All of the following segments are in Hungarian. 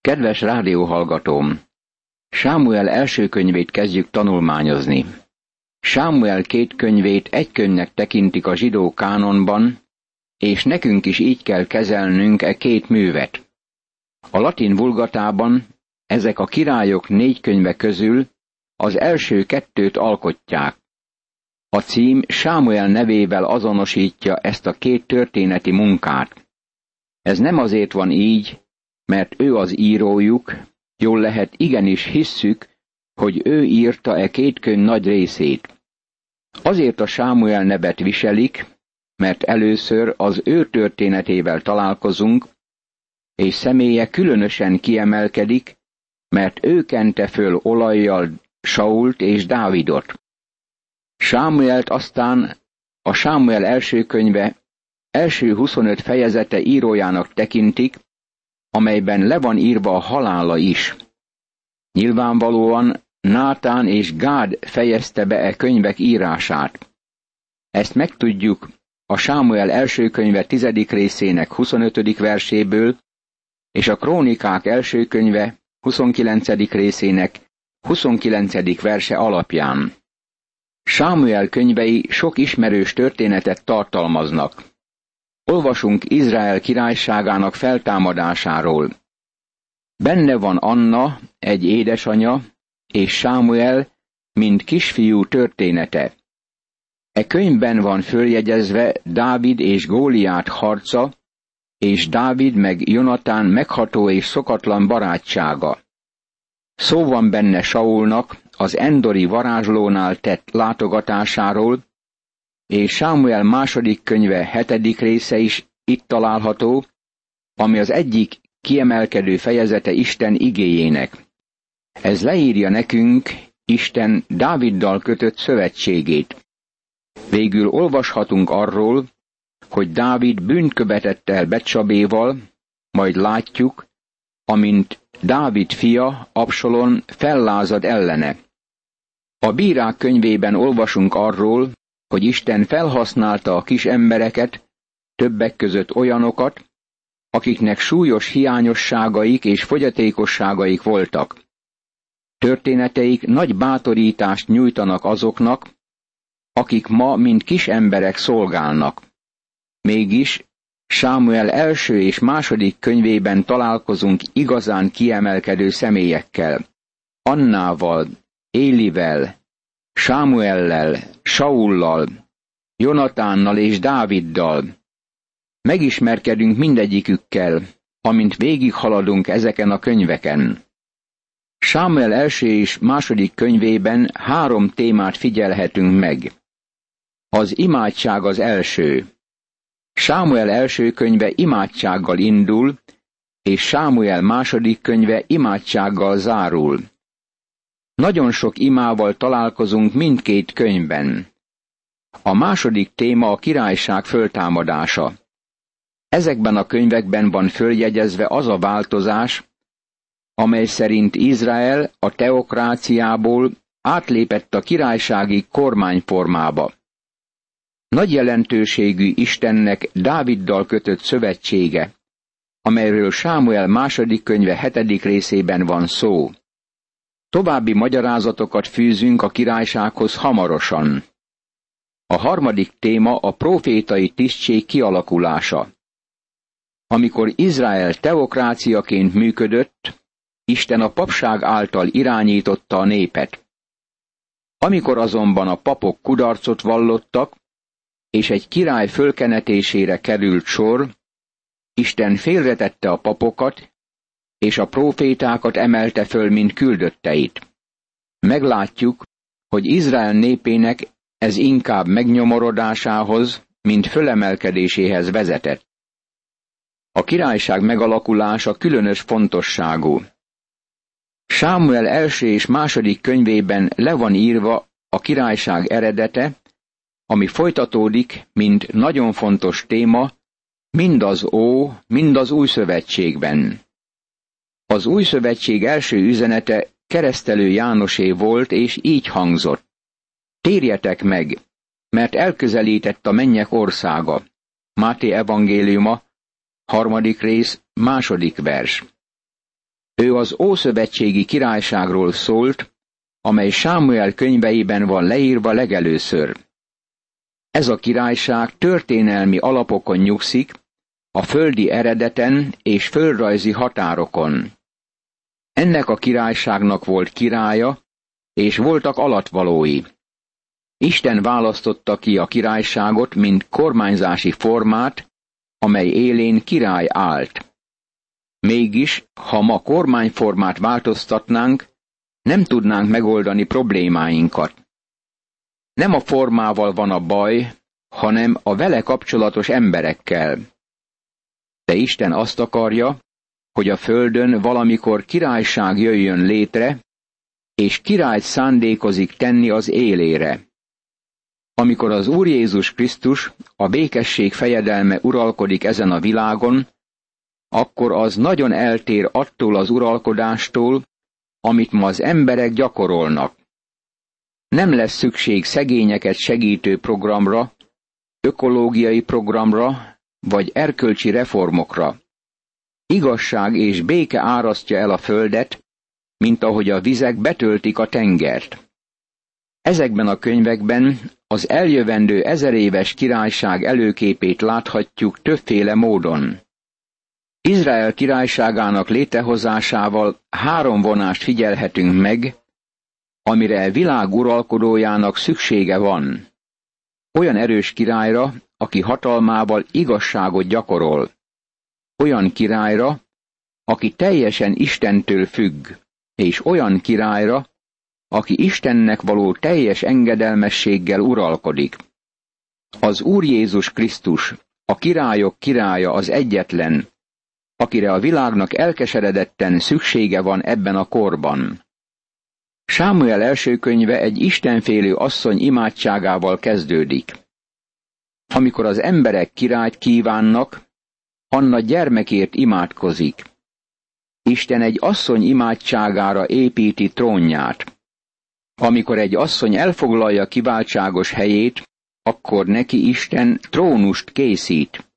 Kedves rádióhallgatóm! Sámuel első könyvét kezdjük tanulmányozni. Sámuel két könyvét egy könyvnek tekintik a zsidó kánonban, és nekünk is így kell kezelnünk e két művet. A latin vulgatában ezek a királyok négy könyve közül az első kettőt alkotják. A cím Sámuel nevével azonosítja ezt a két történeti munkát. Ez nem azért van így, mert ő az írójuk, jól lehet igenis hisszük, hogy ő írta e két könyv nagy részét. Azért a Sámuel nevet viselik, mert először az ő történetével találkozunk, és személye különösen kiemelkedik, mert ő kente föl olajjal Sault és Dávidot. Sámuelt aztán a Sámuel első könyve első 25 fejezete írójának tekintik, amelyben le van írva a halála is. Nyilvánvalóan Nátán és Gád fejezte be e könyvek írását. Ezt megtudjuk a Sámuel első könyve tizedik részének 25. verséből, és a Krónikák első könyve 29. részének 29. verse alapján. Sámuel könyvei sok ismerős történetet tartalmaznak. Olvasunk Izrael királyságának feltámadásáról. Benne van Anna, egy édesanya, és Sámuel, mint kisfiú története. E könyvben van följegyezve Dávid és Góliát harca, és Dávid meg Jonatán megható és szokatlan barátsága. Szó van benne Saulnak az Endori varázslónál tett látogatásáról, és Sámuel második könyve hetedik része is itt található, ami az egyik kiemelkedő fejezete Isten igéjének. Ez leírja nekünk Isten Dáviddal kötött szövetségét. Végül olvashatunk arról, hogy Dávid bűnt követett el Becsabéval, majd látjuk, amint Dávid fia, Absalon fellázad ellene. A bírák könyvében olvasunk arról, hogy Isten felhasználta a kis embereket, többek között olyanokat, akiknek súlyos hiányosságaik és fogyatékosságaik voltak. Történeteik nagy bátorítást nyújtanak azoknak, akik ma mint kis emberek szolgálnak. Mégis Sámuel első és második könyvében találkozunk igazán kiemelkedő személyekkel. Annával, Élivel, Sámuellel, Saullal, Jonatánnal és Dáviddal. Megismerkedünk mindegyikükkel, amint végighaladunk ezeken a könyveken. Sámuel első és második könyvében három témát figyelhetünk meg. Az imádság az első. Sámuel első könyve imádsággal indul, és Sámuel második könyve imádsággal zárul. Nagyon sok imával találkozunk mindkét könyvben. A második téma a királyság föltámadása. Ezekben a könyvekben van följegyezve az a változás, amely szerint Izrael a teokráciából átlépett a királysági kormányformába. Nagy jelentőségű Istennek Dáviddal kötött szövetsége, amelyről Sámuel második könyve hetedik részében van szó. További magyarázatokat fűzünk a királysághoz hamarosan. A harmadik téma a profétai tisztség kialakulása. Amikor Izrael teokráciaként működött, Isten a papság által irányította a népet. Amikor azonban a papok kudarcot vallottak, és egy király fölkenetésére került sor, Isten félretette a papokat, és a prófétákat emelte föl, mint küldötteit. Meglátjuk, hogy Izrael népének ez inkább megnyomorodásához, mint fölemelkedéséhez vezetett. A királyság megalakulása különös fontosságú. Sámuel első és második könyvében le van írva a királyság eredete, ami folytatódik, mint nagyon fontos téma, mind az Ó, mind az Új Szövetségben. Az Új Szövetség első üzenete keresztelő Jánosé volt, és így hangzott. Térjetek meg, mert elközelített a mennyek országa. Máté evangéliuma, harmadik rész, második vers. Ő az Ószövetségi királyságról szólt, amely Sámuel könyveiben van leírva legelőször. Ez a királyság történelmi alapokon nyugszik, a földi eredeten és földrajzi határokon. Ennek a királyságnak volt királya, és voltak alatvalói. Isten választotta ki a királyságot, mint kormányzási formát, amely élén király állt. Mégis, ha ma kormányformát változtatnánk, nem tudnánk megoldani problémáinkat. Nem a formával van a baj, hanem a vele kapcsolatos emberekkel. De Isten azt akarja, hogy a földön valamikor királyság jöjjön létre, és királyt szándékozik tenni az élére. Amikor az Úr Jézus Krisztus, a békesség fejedelme uralkodik ezen a világon, akkor az nagyon eltér attól az uralkodástól, amit ma az emberek gyakorolnak. Nem lesz szükség szegényeket segítő programra, ökológiai programra, vagy erkölcsi reformokra. Igazság és béke árasztja el a földet, mint ahogy a vizek betöltik a tengert. Ezekben a könyvekben az eljövendő ezeréves királyság előképét láthatjuk többféle módon. Izrael királyságának létrehozásával három vonást figyelhetünk meg, amire világ uralkodójának szüksége van. Olyan erős királyra, aki hatalmával igazságot gyakorol. Olyan királyra, aki teljesen Istentől függ, és olyan királyra, aki Istennek való teljes engedelmességgel uralkodik. Az Úr Jézus Krisztus, a királyok királya az egyetlen, akire a világnak elkeseredetten szüksége van ebben a korban. Sámuel első könyve egy istenfélő asszony imádságával kezdődik. Amikor az emberek királyt kívánnak, Anna gyermekért imádkozik. Isten egy asszony imádságára építi trónját. Amikor egy asszony elfoglalja kiváltságos helyét, akkor neki Isten trónust készít.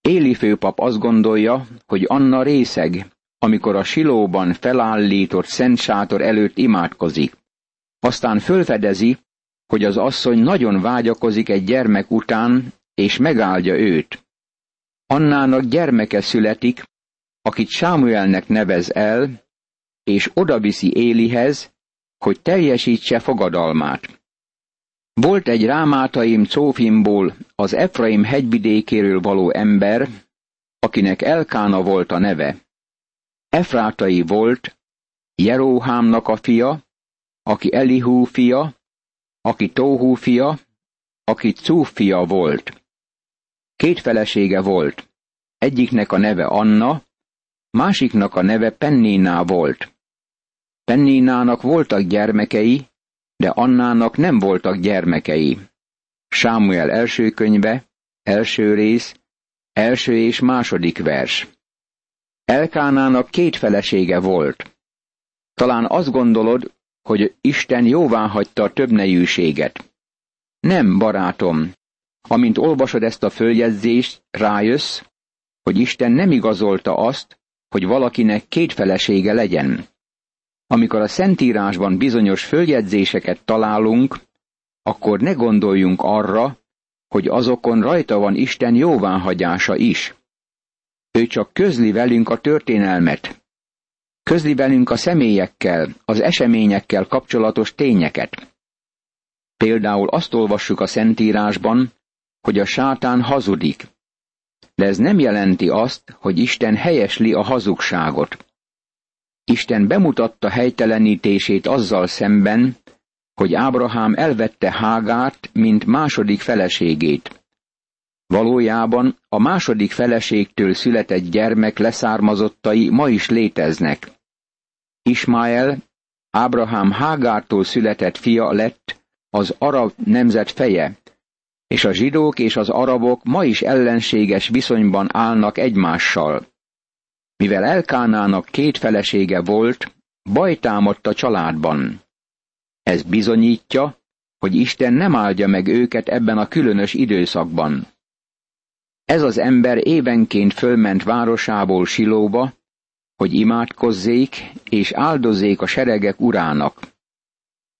Éli főpap azt gondolja, hogy Anna részeg, amikor a silóban felállított szent sátor előtt imádkozik. Aztán fölfedezi, hogy az asszony nagyon vágyakozik egy gyermek után, és megáldja őt. Annának gyermeke születik, akit Sámuelnek nevez el, és odaviszi Élihez, hogy teljesítse fogadalmát. Volt egy rámátaim Cófimból, az Efraim hegyvidékéről való ember, akinek Elkána volt a neve. Efrátai volt, Jeróhámnak a fia, aki Elihú fia, aki Tóhú fia, aki Cúf fia volt. Két felesége volt, egyiknek a neve Anna, másiknak a neve Penniná volt. Penninának voltak gyermekei, de Annának nem voltak gyermekei. Sámuel első könyve, első rész, első és második vers. Elkánának két felesége volt. Talán azt gondolod, hogy Isten jóvá hagyta a többnejűséget. Nem, barátom, amint olvasod ezt a följegyzést, rájössz, hogy Isten nem igazolta azt, hogy valakinek két felesége legyen. Amikor a Szentírásban bizonyos följegyzéseket találunk, akkor ne gondoljunk arra, hogy azokon rajta van Isten jóváhagyása is. Ő csak közli velünk a történelmet. Közli velünk a személyekkel, az eseményekkel kapcsolatos tényeket. Például azt olvassuk a Szentírásban, hogy a sátán hazudik. De ez nem jelenti azt, hogy Isten helyesli a hazugságot. Isten bemutatta helytelenítését azzal szemben, hogy Ábrahám elvette Hágárt, mint második feleségét. Valójában a második feleségtől született gyermek leszármazottai ma is léteznek. Ismael, Ábrahám Hágártól született fia lett az arab nemzet feje, és a zsidók és az arabok ma is ellenséges viszonyban állnak egymással. Mivel Elkánának két felesége volt, baj támadt a családban. Ez bizonyítja, hogy Isten nem áldja meg őket ebben a különös időszakban. Ez az ember évenként fölment városából Silóba, hogy imádkozzék és áldozzék a seregek urának.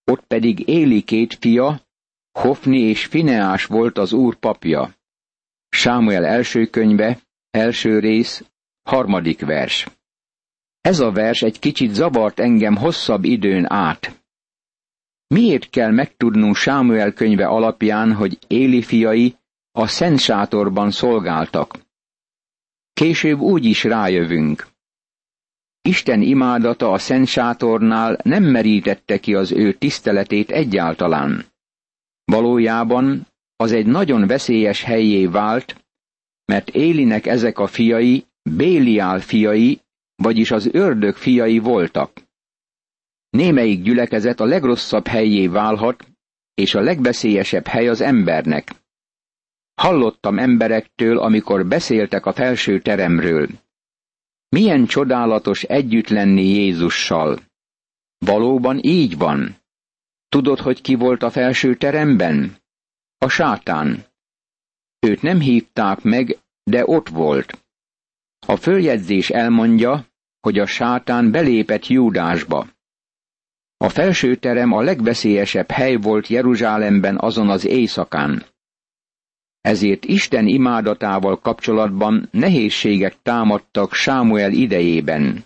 Ott pedig Éli két fia, Hofni és Fineás volt az úr papja. Sámuel első könyve, első rész, harmadik vers. Ez a vers egy kicsit zavart engem hosszabb időn át. Miért kell megtudnunk Sámuel könyve alapján, hogy Éli fiai a Szent Sátorban szolgáltak? Később úgy is rájövünk. Isten imádata a Szent Sátornál nem merítette ki az ő tiszteletét egyáltalán. Valójában az egy nagyon veszélyes helyé vált, mert Élinek ezek a fiai Béliál fiai, vagyis az ördög fiai voltak. Némelyik gyülekezet a legrosszabb helyé válhat, és a legveszélyesebb hely az embernek. Hallottam emberektől, amikor beszéltek a felső teremről. Milyen csodálatos együtt lenni Jézussal. Valóban így van. Tudod, hogy ki volt a felső teremben? A sátán. Őt nem hívták meg, de ott volt. A följegyzés elmondja, hogy a sátán belépett Júdásba. A felső terem a legveszélyesebb hely volt Jeruzsálemben azon az éjszakán. Ezért Isten imádatával kapcsolatban nehézségek támadtak Sámuel idejében.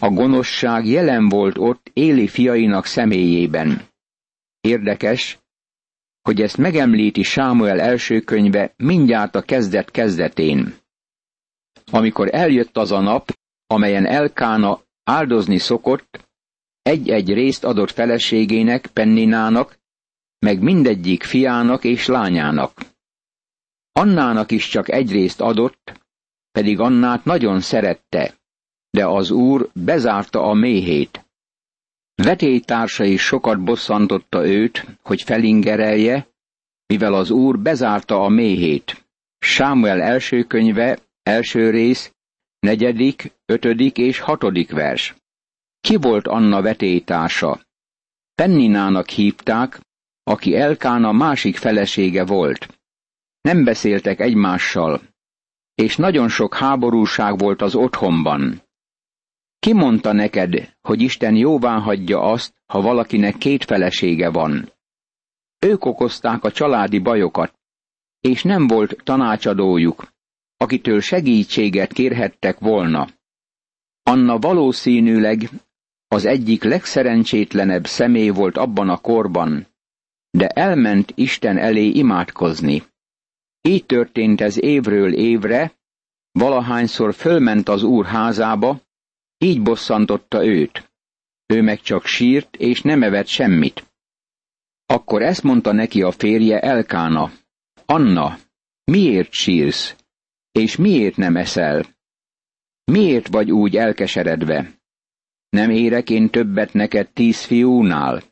A gonoszság jelen volt ott Éli fiainak személyében. Érdekes, hogy ezt megemlíti Sámuel első könyve mindjárt a kezdet kezdetén. Amikor eljött az a nap, amelyen Elkána áldozni szokott, egy-egy részt adott feleségének, Penninának, meg mindegyik fiának és lányának. Annának is csak egy részt adott, pedig Annát nagyon szerette, de az úr bezárta a méhét. Vetélytársai sokat bosszantotta őt, hogy felingerelje, mivel az úr bezárta a méhét. Sámuel első könyve, első rész, negyedik, ötödik és hatodik vers. Ki volt Anna vetélytársa? Penninának hívták, aki Elkána másik felesége volt. Nem beszéltek egymással, és nagyon sok háborúság volt az otthonban. Ki mondta neked, hogy Isten jóvá hagyja azt, ha valakinek két felesége van? Ők okozták a családi bajokat, és nem volt tanácsadójuk, akitől segítséget kérhettek volna. Anna valószínűleg az egyik legszerencsétlenebb személy volt abban a korban, de elment Isten elé imádkozni. Így történt ez évről évre, valahányszor fölment az úr házába, így bosszantotta őt. Ő meg csak sírt, és nem evett semmit. Akkor ezt mondta neki a férje Elkána. Anna, miért sírsz? És miért nem eszel? Miért vagy úgy elkeseredve? Nem érek én többet neked tíz fiúnál?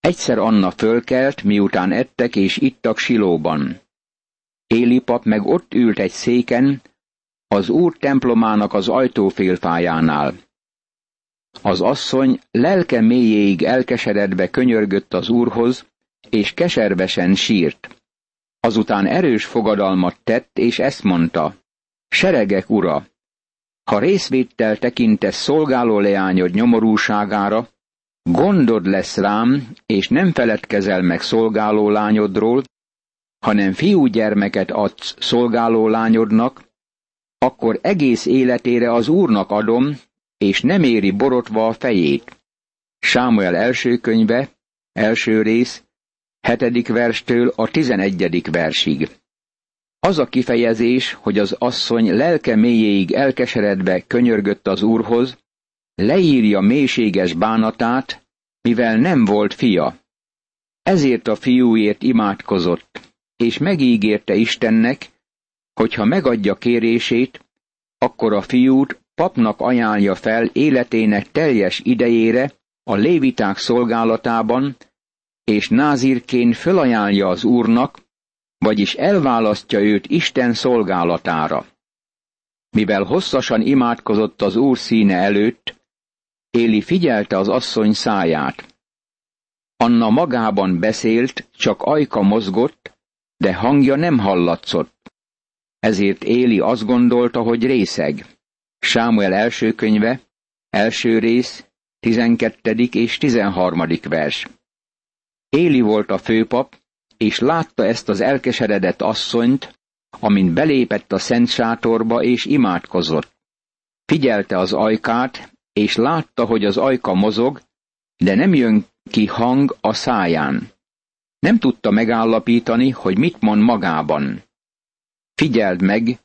Egyszer Anna fölkelt, miután ettek és ittak silóban. Éli pap meg ott ült egy széken, az úr templomának az ajtófélfájánál. Az asszony lelke mélyéig elkeseredve könyörgött az úrhoz, és keservesen sírt. Azután erős fogadalmat tett, és ezt mondta, Seregek ura, ha részvéttel tekintesz szolgáló leányod nyomorúságára, gondod lesz rám, és nem feledkezel meg szolgáló lányodról, hanem fiúgyermeket adsz szolgáló lányodnak, akkor egész életére az úrnak adom, és nem éri borotva a fejét. Sámuel első könyve, első rész, hetedik verstől a tizenegyedik versig. Az a kifejezés, hogy az asszony lelke mélyéig elkeseredve könyörgött az úrhoz, leírja mélységes bánatát, mivel nem volt fia. Ezért a fiúért imádkozott, és megígérte Istennek, hogy ha megadja kérését, akkor a fiút papnak ajánlja fel életének teljes idejére a léviták szolgálatában, és názírként fölajánlja az úrnak, vagyis elválasztja őt Isten szolgálatára. Mivel hosszasan imádkozott az úr színe előtt, Éli figyelte az asszony száját. Anna magában beszélt, csak ajka mozgott, de hangja nem hallatszott. Ezért Éli azt gondolta, hogy részeg. Sámuel első könyve, első rész, 12. és 13. vers. Éli volt a főpap, és látta ezt az elkeseredett asszonyt, amint belépett a szent sátorba és imádkozott. Figyelte az ajkát, és látta, hogy az ajka mozog, de nem jön ki hang a száján. Nem tudta megállapítani, hogy mit mond magában. Figyeld meg,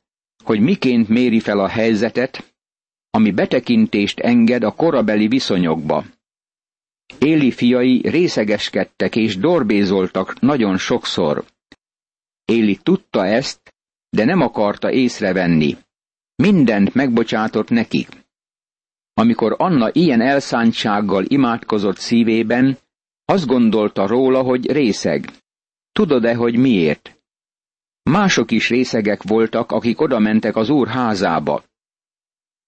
hogy miként méri fel a helyzetet, ami betekintést enged a korabeli viszonyokba. Éli fiai részegeskedtek és dorbézoltak nagyon sokszor. Éli tudta ezt, de nem akarta észrevenni. Mindent megbocsátott nekik. Amikor Anna ilyen elszántsággal imádkozott szívében, azt gondolta róla, hogy részeg. Tudod-e, hogy miért? Mások is részegek voltak, akik odamentek az úr házába.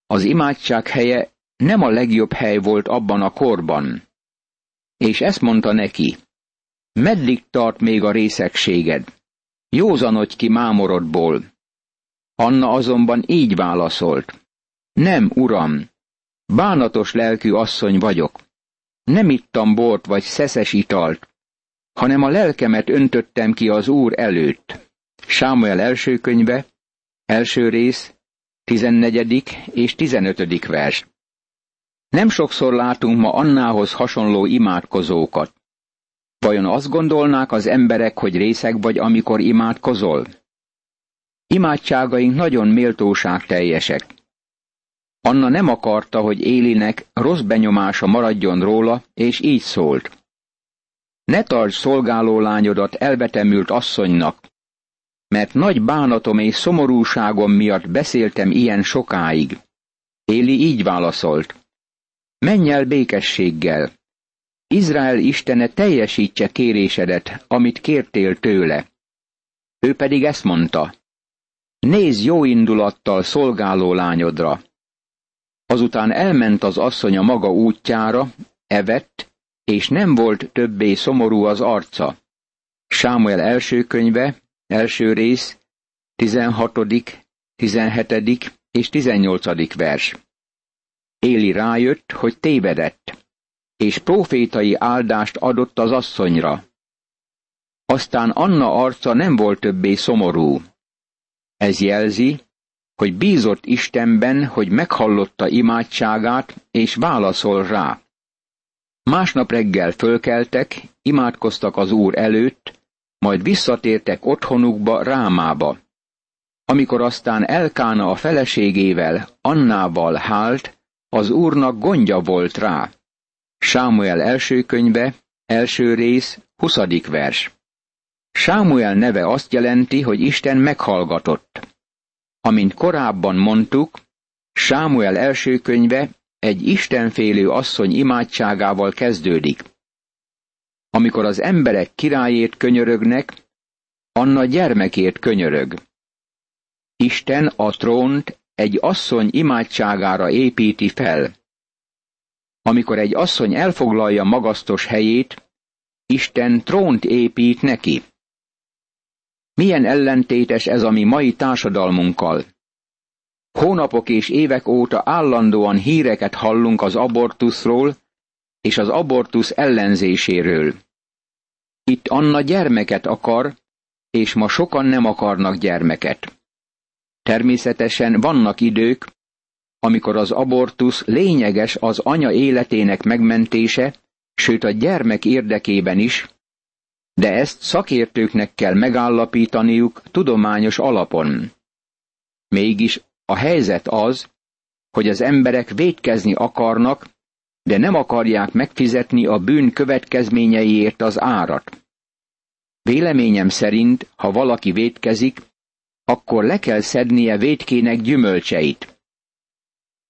Az imádság helye nem a legjobb hely volt abban a korban. És ezt mondta neki, meddig tart még a részegséged? Józanodj ki mámorodból. Anna azonban így válaszolt. Nem, uram, bánatos lelkű asszony vagyok. Nem ittam bort vagy szeszes italt, hanem a lelkemet öntöttem ki az Úr előtt. Sámuel első könyve, első rész, 14. és 15. vers. Nem sokszor látunk ma Annához hasonló imádkozókat. Vajon azt gondolnák az emberek, hogy részeg vagy, amikor imádkozol? Imádságaink nagyon méltóság teljesek. Anna nem akarta, hogy Élinek rossz benyomása maradjon róla, és így szólt. Ne tarts szolgáló lányodat elvetemült asszonynak, mert nagy bánatom és szomorúságom miatt beszéltem ilyen sokáig. Éli így válaszolt. Menj el békességgel. Izrael istene teljesítse kérésedet, amit kértél tőle. Ő pedig ezt mondta. Nézz jó indulattal szolgáló lányodra. Azután elment az asszony a maga útjára, evett, és nem volt többé szomorú az arca. Sámuel első könyve, első rész, 16., 17. és 18. vers. Éli rájött, hogy tévedett, és profétai áldást adott az asszonyra. Aztán Anna arca nem volt többé szomorú. Ez jelzi, hogy bízott Istenben, hogy meghallotta imádságát, és válaszol rá. Másnap reggel fölkeltek, imádkoztak az Úr előtt, majd visszatértek otthonukba Rámába. Amikor aztán Elkána a feleségével, Annával hált, az úrnak gondja volt rá. Sámuel első könyve, első rész, huszadik vers. Sámuel neve azt jelenti, hogy Isten meghallgatott. Amint korábban mondtuk, Sámuel első könyve egy istenfélő asszony imádságával kezdődik. Amikor az emberek királyért könyörögnek, Anna gyermekért könyörög. Isten a trónt egy asszony imádságára építi fel. Amikor egy asszony elfoglalja magasztos helyét, Isten trónt épít neki. Milyen ellentétes ez a mi mai társadalmunkkal. Hónapok és évek óta állandóan híreket hallunk az abortuszról és az abortusz ellenzéséről. Itt Anna gyermeket akar, és ma sokan nem akarnak gyermeket. Természetesen vannak idők, amikor az abortusz lényeges az anya életének megmentése, sőt a gyermek érdekében is, de ezt szakértőknek kell megállapítaniuk tudományos alapon. Mégis a helyzet az, hogy az emberek védkezni akarnak, de nem akarják megfizetni a bűn következményeiért az árat. Véleményem szerint, ha valaki védkezik, akkor le kell szednie védkének gyümölcseit.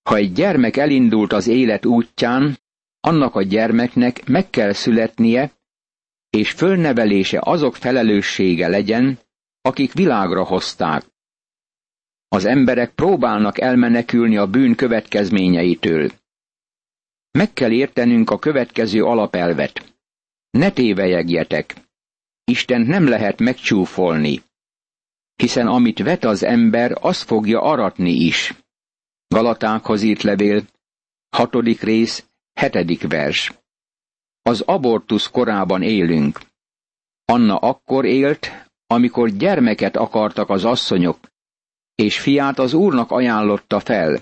Ha egy gyermek elindult az élet útján, annak a gyermeknek meg kell születnie, és fölnevelése azok felelőssége legyen, akik világra hozták. Az emberek próbálnak elmenekülni a bűn következményeitől. Meg kell értenünk a következő alapelvet. Ne tévejegjetek. Isten nem lehet megcsúfolni. Hiszen amit vet az ember, azt fogja aratni is. Galatákhoz írt levél, hatodik rész, hetedik vers. Az abortusz korában élünk. Anna akkor élt, amikor gyermeket akartak az asszonyok, és fiát az úrnak ajánlotta fel.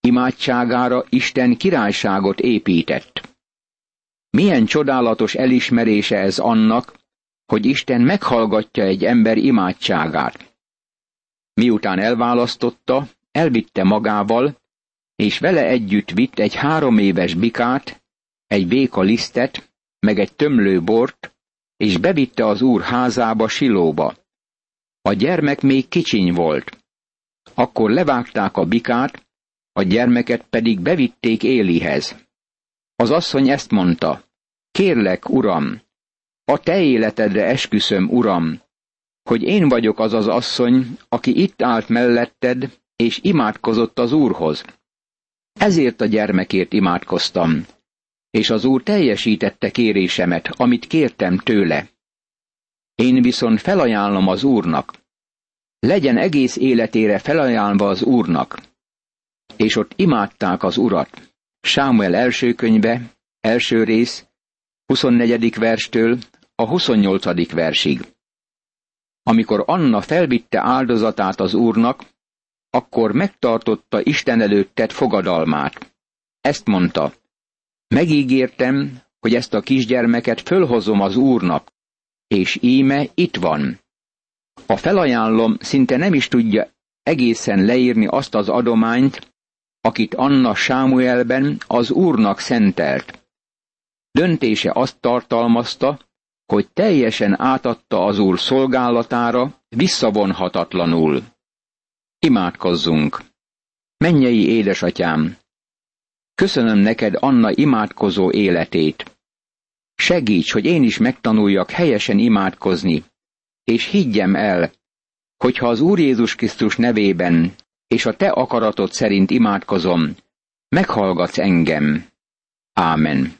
Imádságára Isten királyságot épített. Milyen csodálatos elismerése ez annak, hogy Isten meghallgatja egy ember imádságát. Miután elválasztotta, elvitte magával, és vele együtt vitt egy három éves bikát, egy béka lisztet, meg egy tömlő bort, és bevitte az úr házába Silóba. A gyermek még kicsiny volt. Akkor levágták a bikát, a gyermeket pedig bevitték Élihez. Az asszony ezt mondta, kérlek, uram, a te életedre esküszöm, uram, hogy én vagyok az az asszony, aki itt állt melletted, és imádkozott az úrhoz. Ezért a gyermekért imádkoztam, és az úr teljesítette kérésemet, amit kértem tőle. Én viszont felajánlom az úrnak. Legyen egész életére felajánlva az úrnak. És ott imádták az urat. Sámuel első könyve, első rész, 24. verstől a 28. versig. Amikor Anna felvitte áldozatát az úrnak, akkor megtartotta Isten előtt tett fogadalmát. Ezt mondta, megígértem, hogy ezt a kisgyermeket fölhozom az úrnak, és íme itt van. A felajánlom szinte nem is tudja egészen leírni azt az adományt, akit Anna Sámuelben az úrnak szentelt. Döntése azt tartalmazta, hogy teljesen átadta az úr szolgálatára, visszavonhatatlanul. Imádkozzunk! Mennyei édesatyám! Köszönöm neked Anna imádkozó életét. Segíts, hogy én is megtanuljak helyesen imádkozni, és higgyem el, hogyha az Úr Jézus Krisztus nevében és a te akaratod szerint imádkozom, meghallgatsz engem. Ámen.